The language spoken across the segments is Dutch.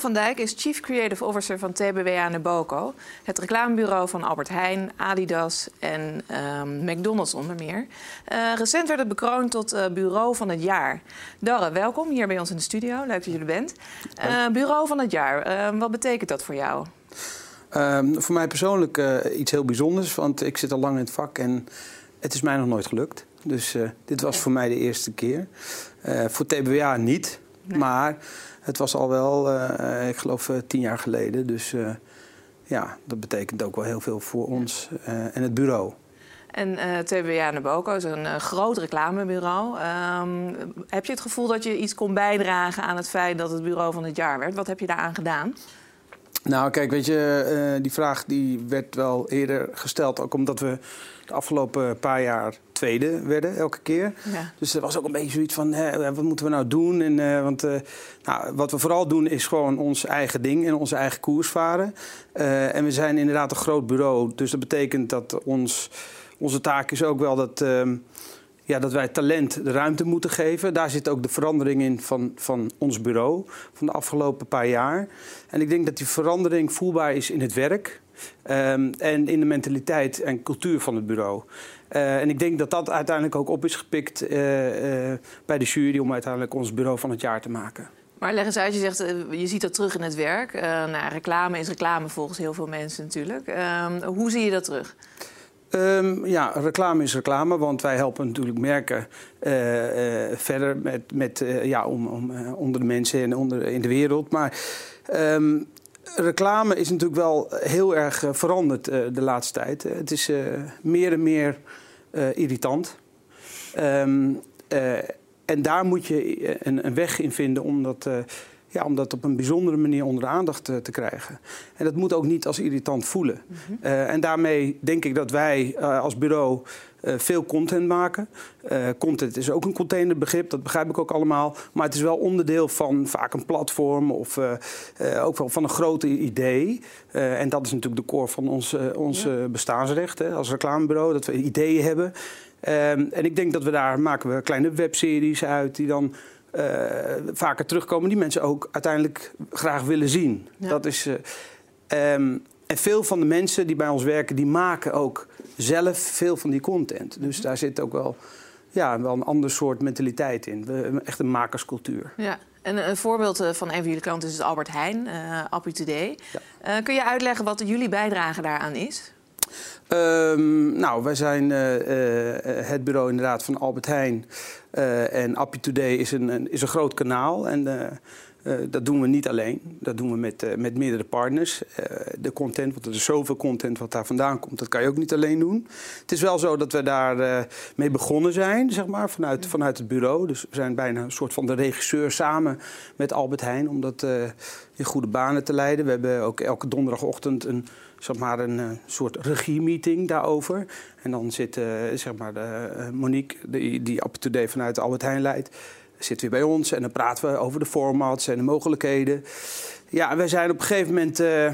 Van Dijk is Chief Creative Officer van TBWA Naboko. Het reclamebureau van Albert Heijn, Adidas en ehm, McDonald's onder meer. Uh, recent werd het bekroond tot uh, Bureau van het Jaar. Darre, welkom hier bij ons in de studio. Leuk dat je er bent. Uh, bureau van het Jaar, ehm, wat betekent dat voor jou? Ehm, voor mij persoonlijk iets heel bijzonders, want ik zit al lang in het vak en het is mij nog nooit gelukt. Dus dit was voor mij de eerste keer. voor TBWA niet, maar het was al wel, uh, ik geloof, uh, tien jaar geleden. Dus uh, ja, dat betekent ook wel heel veel voor ons en het bureau. En uh, TBA Naboko is een groot reclamebureau. Um, heb je het gevoel dat je iets kon bijdragen aan het feit dat het bureau van het jaar werd? Wat heb je daaraan gedaan? Nou, kijk, weet je, die vraag die werd wel eerder gesteld. Ook omdat we de afgelopen paar jaar tweede werden elke keer. Ja. Dus er was ook een beetje zoiets van, hè, wat moeten we nou doen? En, uh, want uh, nou, wat we vooral doen is gewoon ons eigen ding en onze eigen koers varen. En we zijn inderdaad een groot bureau. Dus dat betekent dat ons, onze taak is ook wel dat, ehm, ja, dat wij talent de ruimte moeten geven. Daar zit ook de verandering in van, van ons bureau van de afgelopen paar jaar. En ik denk dat die verandering voelbaar is in het werk. Um, en in de mentaliteit en cultuur van het bureau. Uh, en ik denk dat dat uiteindelijk ook op is gepikt uh, uh, bij de jury om uiteindelijk ons bureau van het jaar te maken. Maar leg eens uit, je zegt, je ziet dat terug in het werk. nou, reclame is reclame volgens heel veel mensen natuurlijk. Ehm, hoe zie je dat terug? Um, ja, reclame is reclame, want wij helpen natuurlijk merken verder met, met, ja, om, om onder de mensen en onder, in de wereld. Maar reclame is natuurlijk wel heel erg eh, veranderd de laatste tijd. Eh, het is meer en meer irritant. Um, en daar moet je een, een, weg in vinden om dat, ja, om dat op een bijzondere manier onder de aandacht te, te krijgen. En dat moet ook niet als irritant voelen. Mm -hmm. en daarmee denk ik dat wij als bureau uh, veel content maken. Content is ook een containerbegrip, dat begrijp ik ook allemaal. Maar het is wel onderdeel van vaak een platform of ook wel van een groter idee. en dat is natuurlijk de core van ons, ons ja. bestaansrecht hè, als reclamebureau, dat we ideeën hebben. Um, en ik denk dat we daar maken we kleine webseries uit die dan vaker terugkomen, die mensen ook uiteindelijk graag willen zien. Ja. Dat is. Um, en veel van de mensen die bij ons werken, die maken ook zelf veel van die content. Dus mhm. daar zit ook wel, ja, wel een ander soort mentaliteit in. We, echt een makerscultuur. Ja. En een voorbeeld eh, van een van jullie klanten is Albert Heijn, uh, Appie Today. Ja. Uh, kun je uitleggen wat jullie bijdrage daaraan is? Um, nou, wij zijn uh, uh, het bureau inderdaad van Albert Heijn. En Appie Today is een, een, is een groot kanaal. En dat doen we niet alleen. Dat doen we met, uh, met meerdere partners. Uh, de content, want er is zoveel content wat daar vandaan komt, dat kan je ook niet alleen doen. Het is wel zo dat we daar mee begonnen zijn, zeg maar, vanuit, vanuit het bureau. Dus we zijn bijna een soort van de regisseur samen met Albert Heijn om dat in goede banen te leiden. We hebben ook elke donderdagochtend een, zeg maar, een soort regie-meeting daarover. En dan zit zeg maar, de, Monique, die, die vanuit Albert Heijn leidt zit weer bij ons en dan praten we over de formats en de mogelijkheden. Ja, wij zijn op een gegeven moment, uh,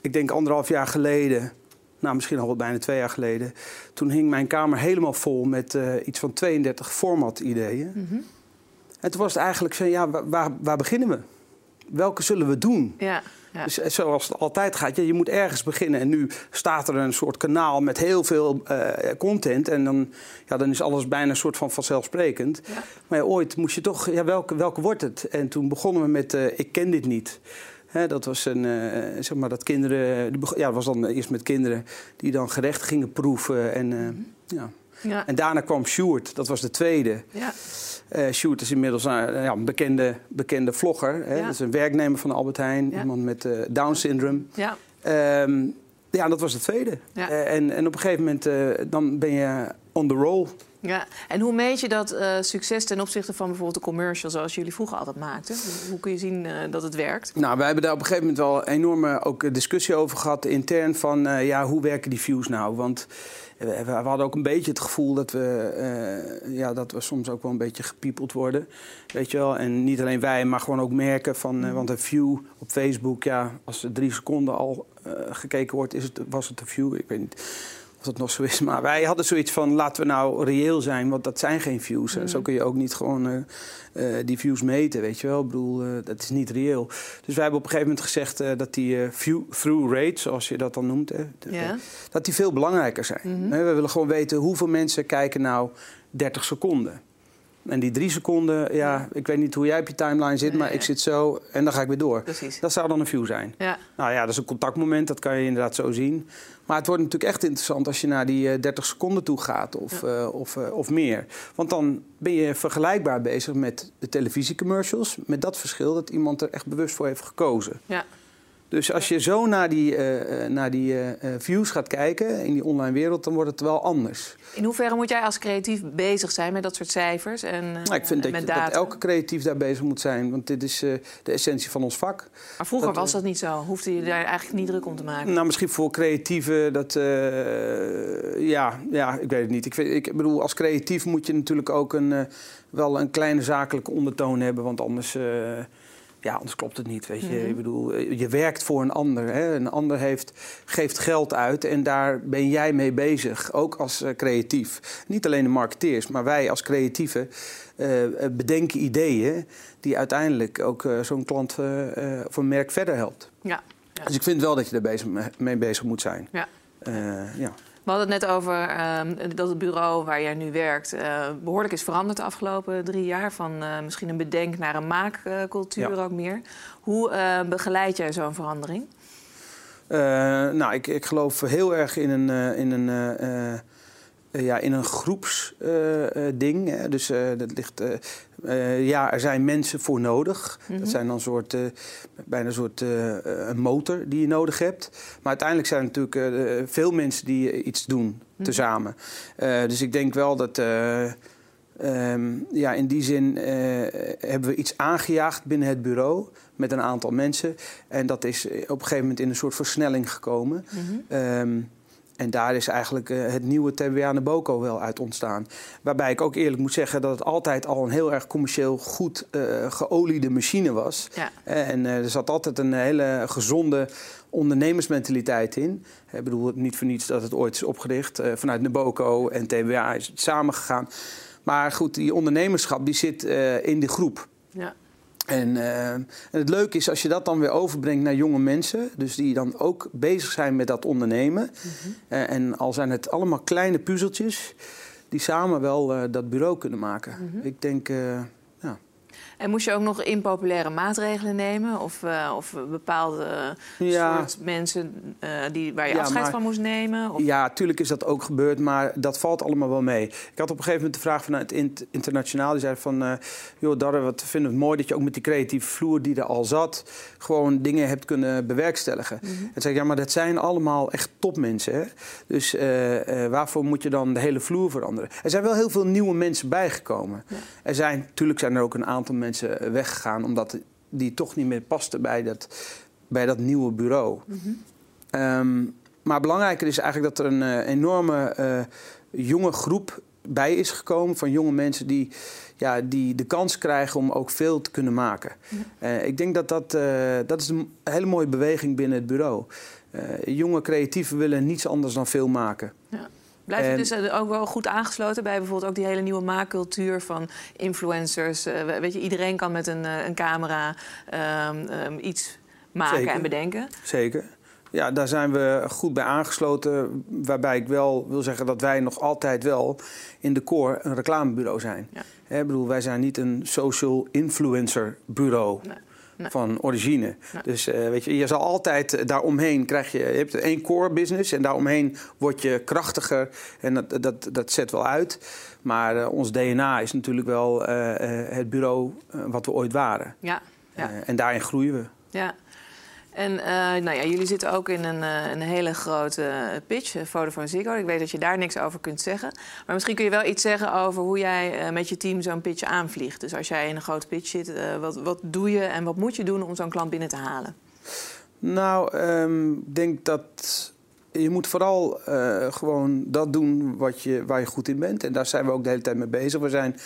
ik denk anderhalf jaar geleden, nou misschien al wat bijna twee jaar geleden, toen hing mijn kamer helemaal vol met uh, iets van 32 format-ideeën. Mm -hmm. En toen was het eigenlijk zo, ja, waar, waar beginnen we? Welke zullen we doen? Ja. Ja. Dus zoals het altijd gaat, ja, je moet ergens beginnen. En nu staat er een soort kanaal met heel veel uh, content. En dan, ja, dan is alles bijna een soort van vanzelfsprekend. Ja. Maar ja, ooit moest je toch, ja, welke, welke wordt het? En toen begonnen we met uh, Ik ken dit niet. He, dat was een, uh, zeg maar dat kinderen, ja, dat was dan eerst met kinderen die dan gerecht gingen proeven. En, mm -hmm. ja. Ja. En daarna kwam Sjoerd, dat was de tweede. Ja. Uh, Sjoerd is inmiddels een, ja, een bekende, bekende vlogger. Hè? Ja. Dat is een werknemer van Albert Heijn, iemand met uh, Down-syndroom. Ja. Um, ja, dat was de tweede. Ja. Uh, en, en op een gegeven moment dan ben je on the roll. Ja, en hoe meet je dat uh, succes ten opzichte van bijvoorbeeld de commercial zoals jullie vroeger altijd maakten? Hoe kun je zien uh, dat het werkt? Nou, wij hebben daar op een gegeven moment wel een enorme ook discussie over gehad intern van uh, ja, hoe werken die views nou? Want we, we, hadden ook een beetje het gevoel dat we, ja, dat we soms ook wel een beetje gepiepeld worden. Weet je wel? En niet alleen wij, maar gewoon ook merken van, mm. want een view op Facebook, ja, als er drie seconden al gekeken wordt, is het, was het een view. Ik weet niet of dat nog zo is. Maar wij hadden zoiets van, laten we nou reëel zijn, want dat zijn geen views. Mm Zo kun je ook niet gewoon uh, die views meten, weet je wel. Ik bedoel, uh, dat is niet reëel. Dus wij hebben op een gegeven moment gezegd dat die view-through rate, zoals je dat dan noemt... Hè, dat die veel belangrijker zijn. Mm -hmm. We willen gewoon weten hoeveel mensen kijken nou 30 seconden. En die drie seconden, ja, ik weet niet hoe jij op je timeline zit, maar ik zit zo en dan ga ik weer door. Precies. Dat zou dan een view zijn. Ja. Nou ja, dat is een contactmoment, dat kan je inderdaad zo zien. Maar het wordt natuurlijk echt interessant als je naar die uh, 30 seconden toe gaat of, ja. uh, of, uh, of meer. Want dan ben je vergelijkbaar bezig met de televisiecommercials. Met dat verschil dat iemand er echt bewust voor heeft gekozen. Ja. Dus als je zo naar die, uh, naar die uh, views gaat kijken in die online wereld, dan wordt het wel anders. In hoeverre moet jij als creatief bezig zijn met dat soort cijfers en nou, Ik vind dat, je, dat, elke creatief daar bezig moet zijn, want dit is uh, de essentie van ons vak. Maar vroeger dat, was dat niet zo? Hoefde je daar eigenlijk niet druk om te maken? Nou, misschien voor creatieven, dat... ja, ja, ik weet het niet. Ik, vind, ik bedoel, als creatief moet je natuurlijk ook een, wel een kleine zakelijke ondertoon hebben, want anders... Ja, anders klopt het niet. Weet je. Mm-hmm. Ik bedoel, je werkt voor een ander. Hè. Een ander heeft, geeft geld uit en daar ben jij mee bezig. Ook als uh, creatief. Niet alleen de marketeers, maar wij als creatieven uh, bedenken ideeën die uiteindelijk ook uh, zo'n klant of een merk verder helpt. Ja. ja. Dus ik vind wel dat je daar bezig, mee bezig moet zijn. Ja. ja. We hadden het net over uh, dat het bureau waar jij nu werkt uh, behoorlijk is veranderd de afgelopen drie jaar. Van uh, misschien een bedenk naar een maakcultuur ja. ook meer. Hoe begeleid jij zo'n verandering? nou, ik, ik geloof heel erg in een, in een ja, in een groepsding. Uh, uh, dus uh, dat ligt. ja, er zijn mensen voor nodig. Mm -hmm. Dat zijn dan soort, bijna een soort een motor die je nodig hebt. Maar uiteindelijk zijn er natuurlijk veel mensen die iets doen mm -hmm. tezamen. dus ik denk wel dat. Um, ja, in die zin hebben we iets aangejaagd binnen het bureau met een aantal mensen. En dat is op een gegeven moment in een soort versnelling gekomen. Mm -hmm. um, en daar is eigenlijk uh, het nieuwe TBA Naboco wel uit ontstaan. Waarbij ik ook eerlijk moet zeggen dat het altijd al een heel erg commercieel goed uh, geoliede machine was. Ja. En uh, er zat altijd een hele gezonde ondernemersmentaliteit in. Ik bedoel, niet voor niets dat het ooit is opgericht. vanuit Naboco en TBA is het samengegaan. Maar goed, die ondernemerschap die zit in de groep. Ja. En, uh, en, het leuke is als je dat dan weer overbrengt naar jonge mensen, dus die dan ook bezig zijn met dat ondernemen. Mm -hmm. uh, en al zijn het allemaal kleine puzzeltjes, die samen wel uh, dat bureau kunnen maken. Mm -hmm. Ik denk. En moest je ook nog impopulaire maatregelen nemen? Of, uh, of bepaalde ja. soort mensen uh, die, waar je ja, afscheid maar, van moest nemen? Of? Ja, tuurlijk is dat ook gebeurd, maar dat valt allemaal wel mee. Ik had op een gegeven moment de vraag vanuit het internationaal. Die zei van, uh, joh Darre, wat vinden we het mooi dat je ook met die creatieve vloer die er al zat... gewoon dingen hebt kunnen bewerkstelligen. Mm -hmm. En zei ik, ja, maar dat zijn allemaal echt topmensen. Hè? Dus waarvoor moet je dan de hele vloer veranderen? Er zijn wel heel veel nieuwe mensen bijgekomen. Ja. Er zijn, natuurlijk zijn er ook een aantal mensen weggegaan omdat die toch niet meer paste bij dat, bij dat nieuwe bureau. Mm -hmm. um, maar belangrijker is eigenlijk dat er een uh, enorme uh, jonge groep bij is gekomen van jonge mensen die, ja, die de kans krijgen om ook veel te kunnen maken. Ja. Uh, ik denk dat dat, dat is een hele mooie beweging binnen het bureau. jonge creatieven willen niets anders dan veel maken. Blijf je dus ook wel goed aangesloten bij bijvoorbeeld ook die hele nieuwe maakcultuur van influencers? Uh, weet je, iedereen kan met een, uh, een camera um, um, iets maken Zeker. en bedenken. Zeker. Ja, daar zijn we goed bij aangesloten. Waarbij ik wel wil zeggen dat wij nog altijd wel in de core een reclamebureau zijn. Ja. He, bedoel, wij zijn niet een social influencer bureau. Nee. Nee. van origine. Nee. Dus uh, weet je, je zal altijd daaromheen krijg je, je hebt één core business en daaromheen word je krachtiger en dat, dat, dat zet wel uit. Maar uh, ons DNA is natuurlijk wel het bureau wat we ooit waren. Ja. ja. en daarin groeien we. Ja. En uh, nou ja, jullie zitten ook in een, uh, een hele grote pitch, Vodafone Ziggo. Ik weet dat je daar niks over kunt zeggen. Maar misschien kun je wel iets zeggen over hoe jij met je team zo'n pitch aanvliegt. Dus als jij in een grote pitch zit, wat, wat doe je en wat moet je doen om zo'n klant binnen te halen? Nou, um, ik denk dat je moet vooral gewoon dat doen wat je, waar je goed in bent. En daar zijn we ook de hele tijd mee bezig. We zijn ehm,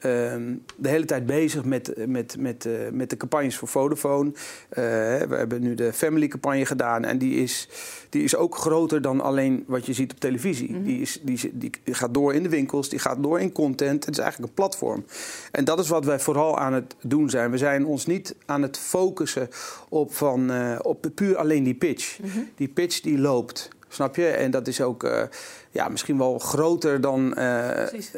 de hele tijd bezig met, met, met, met de campagnes voor Vodafone. we hebben nu de Family campagne gedaan en die is, die is ook groter dan alleen wat je ziet op televisie. Mhm. die, is, die, die gaat door in de winkels, die gaat door in content. Het is eigenlijk een platform. En dat is wat wij vooral aan het doen zijn. We zijn ons niet aan het focussen op, van, op puur alleen die pitch. Mhm. Die pitch die loopt. Snap je? En dat is ook uh, ja, misschien wel groter dan, uh,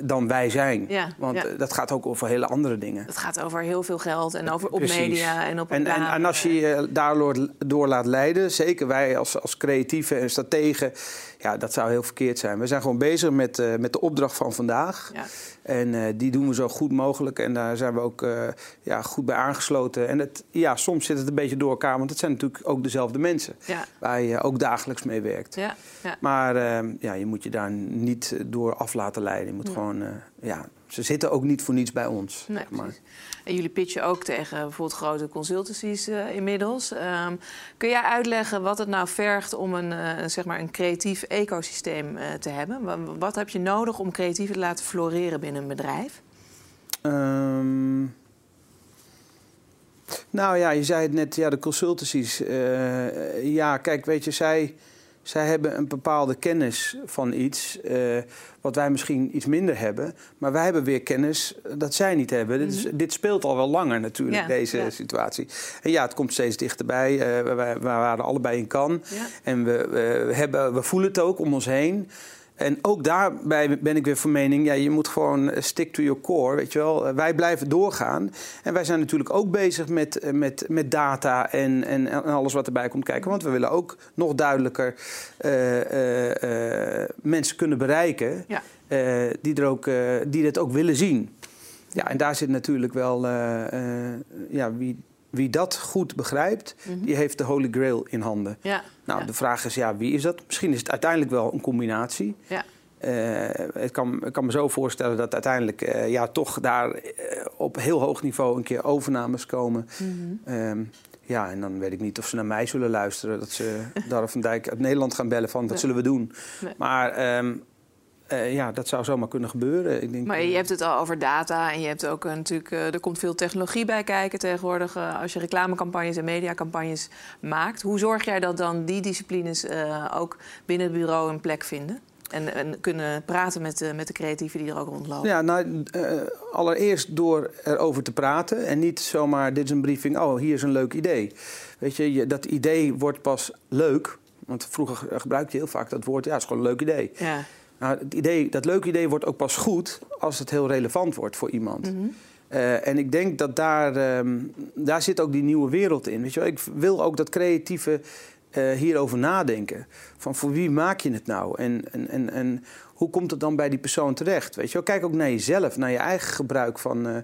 dan wij zijn. Ja, Want ja. dat gaat ook over hele andere dingen. Het gaat over heel veel geld en over op media en op en, en, en, als je je daardoor door laat leiden, zeker wij als, als creatieven en strategen, ja, dat zou heel verkeerd zijn. We zijn gewoon bezig met, uh, met de opdracht van vandaag. Ja. En die doen we zo goed mogelijk. En daar zijn we ook ja, goed bij aangesloten. En het, ja, soms zit het een beetje door elkaar, want het zijn natuurlijk ook dezelfde mensen. Ja. Waar je ook dagelijks mee werkt. Ja. Ja. Maar uh, ja, je moet je daar niet door af laten leiden. Je moet gewoon ja, ze zitten ook niet voor niets bij ons. Nee, maar. En jullie pitchen ook tegen bijvoorbeeld grote consultancies uh, inmiddels. Um, kun jij uitleggen wat het nou vergt om een, uh, zeg maar een creatief ecosysteem te hebben? Wat heb je nodig om creatieven te laten floreren binnen een bedrijf? Um, nou ja, je zei het net, ja, de consultancies. ja, kijk, weet je, zij zij hebben een bepaalde kennis van iets, uh, wat wij misschien iets minder hebben. Maar wij hebben weer kennis dat zij niet hebben. dit, mhm. dit, speelt al wel langer natuurlijk, deze situatie. En ja, het komt steeds dichterbij. Uh, we, we, waren allebei in Cannes. En we, we, hebben, we voelen het ook om ons heen. En ook daarbij ben ik weer van mening, ja, je moet gewoon eh, stick to your core, weet je wel. Eh, wij blijven doorgaan. En wij zijn natuurlijk ook bezig met, eh, met, met data en, en, alles wat erbij komt kijken. Want we willen ook nog duidelijker mensen kunnen bereiken ja. die, er ook, die dit ook willen zien. Ja, en daar zit natuurlijk wel, ja, wie, wie dat goed begrijpt, mhm. die heeft de Holy Grail in handen. Ja, nou, de vraag is, ja, wie is dat? Misschien is het uiteindelijk wel een combinatie. Ja. Uh, ik, kan, ik kan me zo voorstellen dat uiteindelijk uh, ja, toch daar uh, op heel hoog niveau een keer overnames komen. Mm -hmm. ja, en dan weet ik niet of ze naar mij zullen luisteren. Dat ze Darf van Dijk uit Nederland gaan bellen van, dat zullen we doen. Nee. Maar um, uh, ja, dat zou zomaar kunnen gebeuren. Ik denk, maar je hebt het al over data en je hebt ook uh, natuurlijk, uh, er komt veel technologie bij kijken tegenwoordig als je reclamecampagnes en mediacampagnes maakt. Hoe zorg jij dat dan die disciplines ook binnen het bureau een plek vinden? En, en kunnen praten met, met de creatieven die er ook rondlopen? Ja, nou, allereerst door erover te praten en niet zomaar dit is een briefing, oh hier is een leuk idee. Weet je, je dat idee wordt pas leuk, want vroeger gebruikte je heel vaak dat woord, ja, het is gewoon een leuk idee. Ja. Nou, het idee, dat leuke idee wordt ook pas goed als het heel relevant wordt voor iemand. Mm en ik denk dat daar, um, daar zit ook die nieuwe wereld in. Weet je wel? Ik wil ook dat creatieve uh, hierover nadenken. Van voor wie maak je het nou? En, en, en, en hoe komt het dan bij die persoon terecht? Weet je wel? Kijk ook naar jezelf, naar je eigen gebruik van, uh,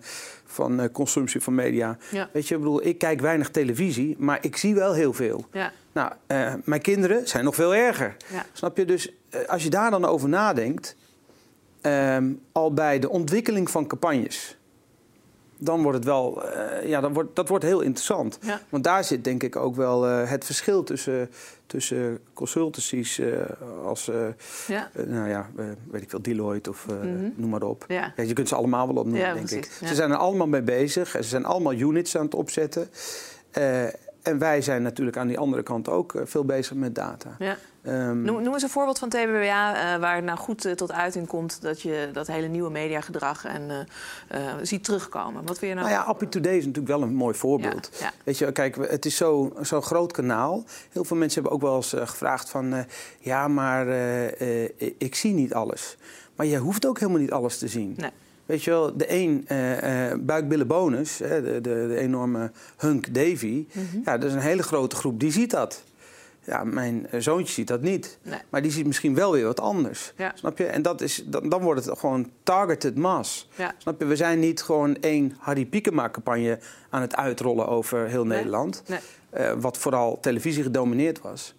van consumptie van media. Ja. Weet je, ik bedoel, ik kijk weinig televisie, maar ik zie wel heel veel. Ja. Nou, mijn kinderen zijn nog veel erger. Ja. Snap je? Dus als je daar dan over nadenkt, um, al bij de ontwikkeling van campagnes dan wordt het wel, uh, ja, dan wordt, dat wordt heel interessant. Ja. Want daar zit denk ik ook wel het verschil tussen, tussen consultancies als, ja. nou ja, weet ik veel, Deloitte of mm -hmm. noem maar op. Ja. je kunt ze allemaal wel opnoemen, denk ik. Ze zijn er allemaal mee bezig. Ze zijn allemaal units aan het opzetten. En wij zijn natuurlijk aan die andere kant ook veel bezig met data. Ja. Um, noem, noem, eens een voorbeeld van TBWA uh, waar het nou goed uh, tot uiting komt dat je dat hele nieuwe mediagedrag en, uh, ziet terugkomen. Wat wil je nou? Nou ja, Appy Today is natuurlijk wel een mooi voorbeeld. Ja, ja. Weet je, kijk, het is zo'n zo groot kanaal. Heel veel mensen hebben ook wel eens gevraagd van, ja, maar ik zie niet alles. Maar je hoeft ook helemaal niet alles te zien. Nee. Weet je wel, de een buikbillen bonus, de, de, de, enorme hunk Davy, mm -hmm. ja, dat is een hele grote groep, die ziet dat. Ja, mijn eh, zoontje ziet dat niet. Maar die ziet misschien wel weer wat anders. Snap je? En dat is, dan, dan wordt het gewoon targeted mass. Snap je? We zijn niet gewoon één Harry Piekema-campagne aan het uitrollen over heel Nederland. Nee. Uh, wat vooral televisie gedomineerd was.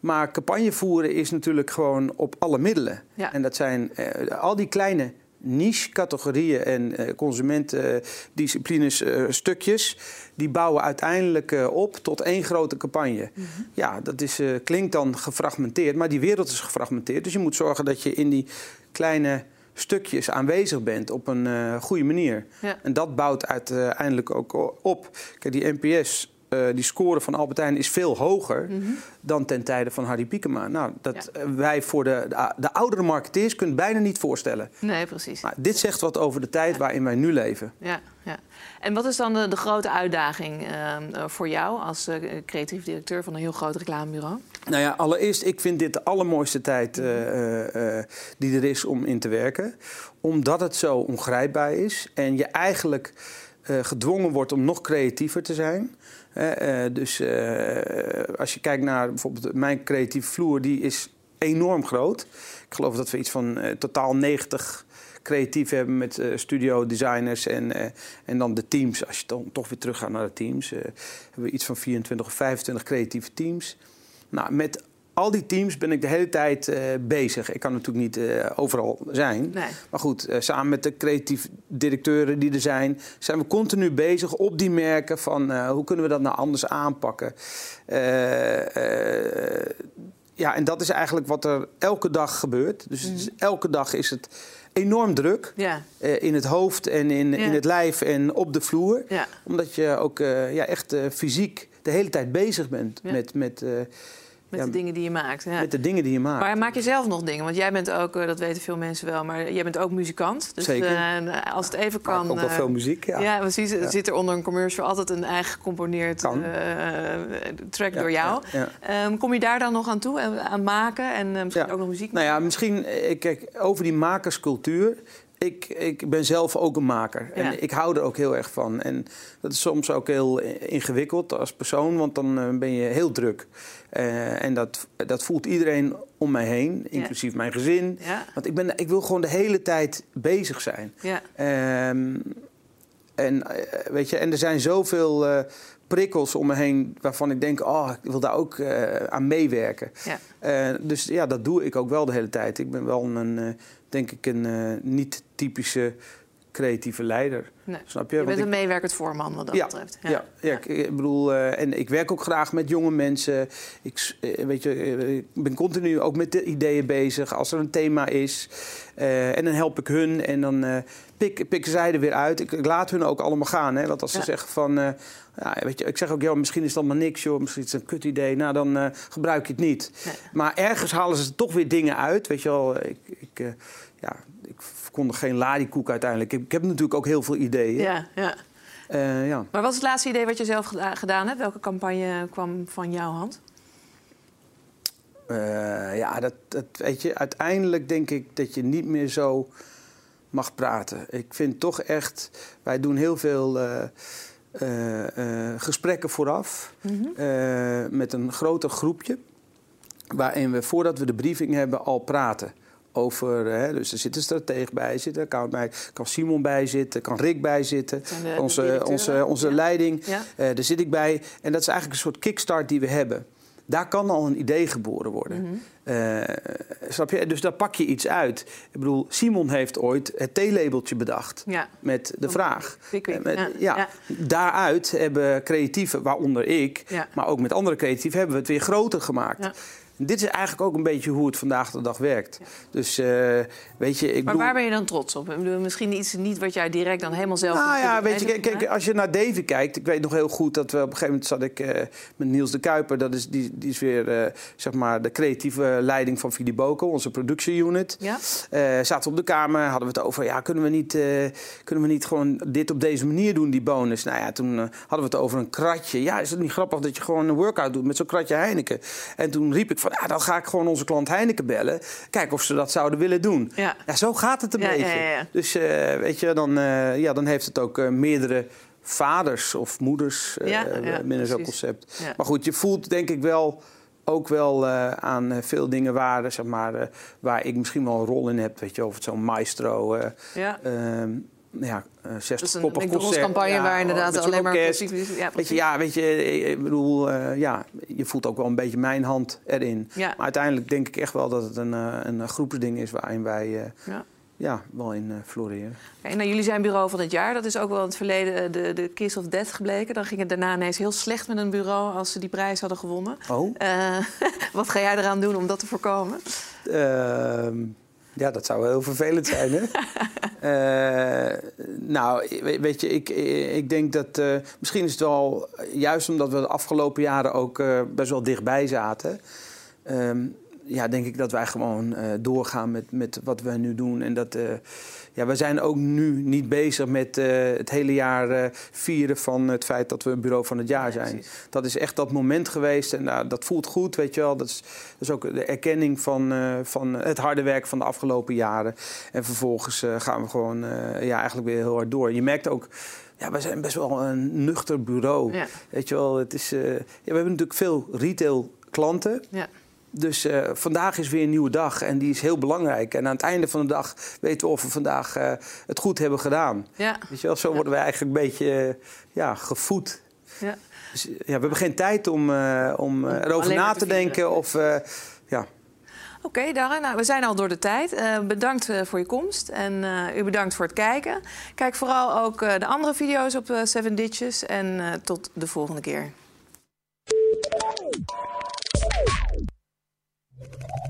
Maar campagne voeren is natuurlijk gewoon op alle middelen. En dat zijn uh, al die kleine niche-categorieën en uh, consumentendisciplines uh, stukjes... die bouwen uiteindelijk uh, op tot één grote campagne. Mm -hmm. Ja, dat is, klinkt dan gefragmenteerd, maar die wereld is gefragmenteerd. Dus je moet zorgen dat je in die kleine stukjes aanwezig bent op een goede manier. Ja. En dat bouwt uiteindelijk ook op. Kijk, die NPS uh, die score van Albertijn is veel hoger Mhm. dan ten tijde van Harry Piekema. Nou, dat eh, wij voor de, de, de oudere marketeers kunnen het bijna niet voorstellen. Nee, precies. Maar dit zegt wat over de tijd waarin wij nu leven. Ja, ja. En wat is dan de, de grote uitdaging uh, voor jou als uh, creatief directeur van een heel groot reclamebureau? Nou ja, allereerst, ik vind dit de allermooiste tijd uh, die er is om in te werken. Omdat het zo ongrijpbaar is en je eigenlijk gedwongen wordt om nog creatiever te zijn. Uh, dus uh, als je kijkt naar bijvoorbeeld mijn creatieve vloer, die is enorm groot. Ik geloof dat we iets van uh, totaal 90 creatief hebben met studio designers en, en dan de teams. Als je dan toch weer teruggaat naar de teams, hebben we iets van 24 of 25 creatieve teams. Nou, met al die teams ben ik de hele tijd uh, bezig. Ik kan natuurlijk niet uh, overal zijn. Nee. Maar goed, uh, samen met de creatief directeuren die er zijn, zijn we continu bezig op die merken van hoe kunnen we dat nou anders aanpakken. ja, en dat is eigenlijk wat er elke dag gebeurt. Dus mm -hmm. elke dag is het enorm druk. Ja. in het hoofd en in, Ja. in het lijf en op de vloer. Ja. Omdat je ook ja, echt fysiek de hele tijd bezig bent met... met Met Ja, de dingen die je maakt. Ja. met de dingen die je maakt. Maar maak je zelf nog dingen? Want jij bent ook, eh, dat weten veel mensen wel, maar jij bent ook muzikant. Dus Zeker. eh, als het even Maak kan. ook wel eh, veel muziek, ja. Ja, precies. Zit er onder een commercial altijd een eigen gecomponeerd track door jou. Ehm, kom je daar dan nog aan toe, aan maken en misschien ook nog muziek? Nou ja, misschien, kijk, over die makerscultuur. Ik, ik ben zelf ook een maker. Ja. En ik hou er ook heel erg van. En dat is soms ook heel ingewikkeld als persoon, want dan eh, ben je heel druk. Eh, en dat, dat voelt iedereen om mij heen, inclusief mijn gezin. Ja. Want ik, ben, ik wil gewoon de hele tijd bezig zijn. Ja. Ehm, en, eh, weet je, en er zijn zoveel prikkels om me heen waarvan ik denk, oh, ik wil daar ook aan meewerken. Ja. Dus ja, dat doe ik ook wel de hele tijd. Ik ben wel een, denk ik, een niet typische creatieve leider. Nee. Snap je? Je Want bent ik- een meewerkend voorman wat dat ja, betreft. ja. Ja, ik, ik bedoel, eh, en ik werk ook graag met jonge mensen. Ik, eh, weet je, eh, ik ben continu ook met de ideeën bezig als er een thema is. En dan help ik hun en dan pik, pikken zij er weer uit. Ik, ik laat hun ook allemaal gaan. Hè? Want als ze Ja. zeggen van, eh, ja, weet je, ik zeg ook, joh, misschien is dat maar niks, joh, misschien is het een kut idee. Nou, dan eh, gebruik je het niet. Nee. Maar ergens halen ze toch weer dingen uit. Weet je wel, ik, ik, eh, ja, ik verkondig geen ladiekoek uiteindelijk. Ik, ik heb natuurlijk ook heel veel ideeën. Ja, ja. Ja. Maar wat is het laatste idee wat je zelf geda- gedaan hebt? Welke campagne kwam van jouw hand? Ja, dat, dat weet je. Uiteindelijk denk ik dat je niet meer zo mag praten. Ik vind toch echt, wij doen heel veel eh, eh, eh, gesprekken vooraf eh, met een groter groepje, waarin we voordat we de briefing hebben al praten. Over, hè, dus er zit een stratege bij zitten, kan, bij, kan Simon bij zitten, kan Rick bij zitten, de onze, onze, onze Ja. leiding. Ja. Daar zit ik bij. En dat is eigenlijk een soort kickstart die we hebben. Daar kan al een idee geboren worden. Mhm. Eh, snap je? Dus daar pak je iets uit. Ik bedoel, Simon heeft ooit het theelabeltje bedacht. Ja. Met de vraag. Eh, met- ja. ja. Ja. Daaruit hebben creatieven, waaronder ik, maar ook met andere creatieven, hebben we het weer groter gemaakt. Dit is eigenlijk ook een beetje hoe het vandaag de dag werkt. Dus eh, weet je, ik Maar waar ben je dan trots op? Ik bedoel, misschien iets niet wat jij direct dan helemaal zelf... Nou ja, weet je, kijk, als je naar Davy kijkt, ik weet nog heel goed dat we op een gegeven moment zat ik eh, met Niels de Kuiper, dat is, die, die is weer eh, zeg maar de creatieve leiding van Filiboco, onze productieunit. Ja? Zaten we op de kamer, hadden we het over, ja, kunnen we niet, kunnen we niet gewoon dit op deze manier doen, die bonus? Nou ja, toen hadden we het over een kratje. Ja, is het niet grappig dat je gewoon een workout doet met zo'n kratje Heineken? En toen riep ik van, ja, dan ga ik gewoon onze klant Heineken bellen, kijken of ze dat zouden willen doen. Ja. Ja, zo gaat het een Ja, beetje. ja. Dus eh, weet je, dan, eh, ja, dan heeft het ook eh, meerdere vaders of moeders binnen zo'n concept. Maar goed, je voelt denk ik wel ook wel aan veel dingen waar, zeg maar, waar ik misschien wel een rol in heb. Weet je, of het zo'n maestro. Ja. Ehm, ja, eh 60 Dus een koppig concert. campagne Ja, waar inderdaad alleen maar klassiek- Ja, Weet je, ja, weet je, eh, ik bedoel, eh, ja, je voelt ook wel een beetje mijn hand erin. Ja. Maar uiteindelijk denk ik echt wel dat het een, eh, een groepsding is waarin wij eh, Ja. ja, wel in eh, floreren. Oké, nou, jullie zijn bureau van het jaar. Dat is ook wel in het verleden eh, de, de Kiss of Death gebleken. Dan ging het daarna ineens heel slecht met een bureau als ze die prijs hadden gewonnen. Oh? Eh, wat ga jij eraan doen om dat te voorkomen? Ehm, Ja, dat zou heel vervelend zijn, hè? uh, nou, weet je, ik, ik denk dat... Uh, misschien is het wel... Juist omdat we de afgelopen jaren ook uh, best wel dichtbij zaten... Um, ja, denk ik dat wij gewoon doorgaan met, met wat we nu doen. En dat ja, we zijn ook nu niet bezig met uh, het hele jaar vieren van het feit dat we een bureau van het jaar zijn. Ja, dat is echt dat moment geweest en uh, dat voelt goed, weet je wel. Dat is, dat is ook de erkenning van, van het harde werk van de afgelopen jaren. En vervolgens gaan we gewoon ja, eigenlijk weer heel hard door. Je merkt ook. Ja, we zijn best wel een nuchter bureau. Ja. Weet je wel, het is, ja, we hebben natuurlijk veel retail klanten. Ja. Dus uh, vandaag is weer een nieuwe dag en die is heel belangrijk. En aan het einde van de dag weten we of we vandaag uh, het goed hebben gedaan. Ja. Weet je wel, zo worden we eigenlijk een beetje uh, ja, gevoed. Ja. Dus, ja, we hebben geen tijd om, om erover na te, te denken. Of, ja. Oké, okay, Darren. Nou, we zijn al door de tijd. bedankt voor je komst en u bedankt voor het kijken. Kijk vooral ook de andere video's op Seven Ditches. En tot de volgende keer. Thank you.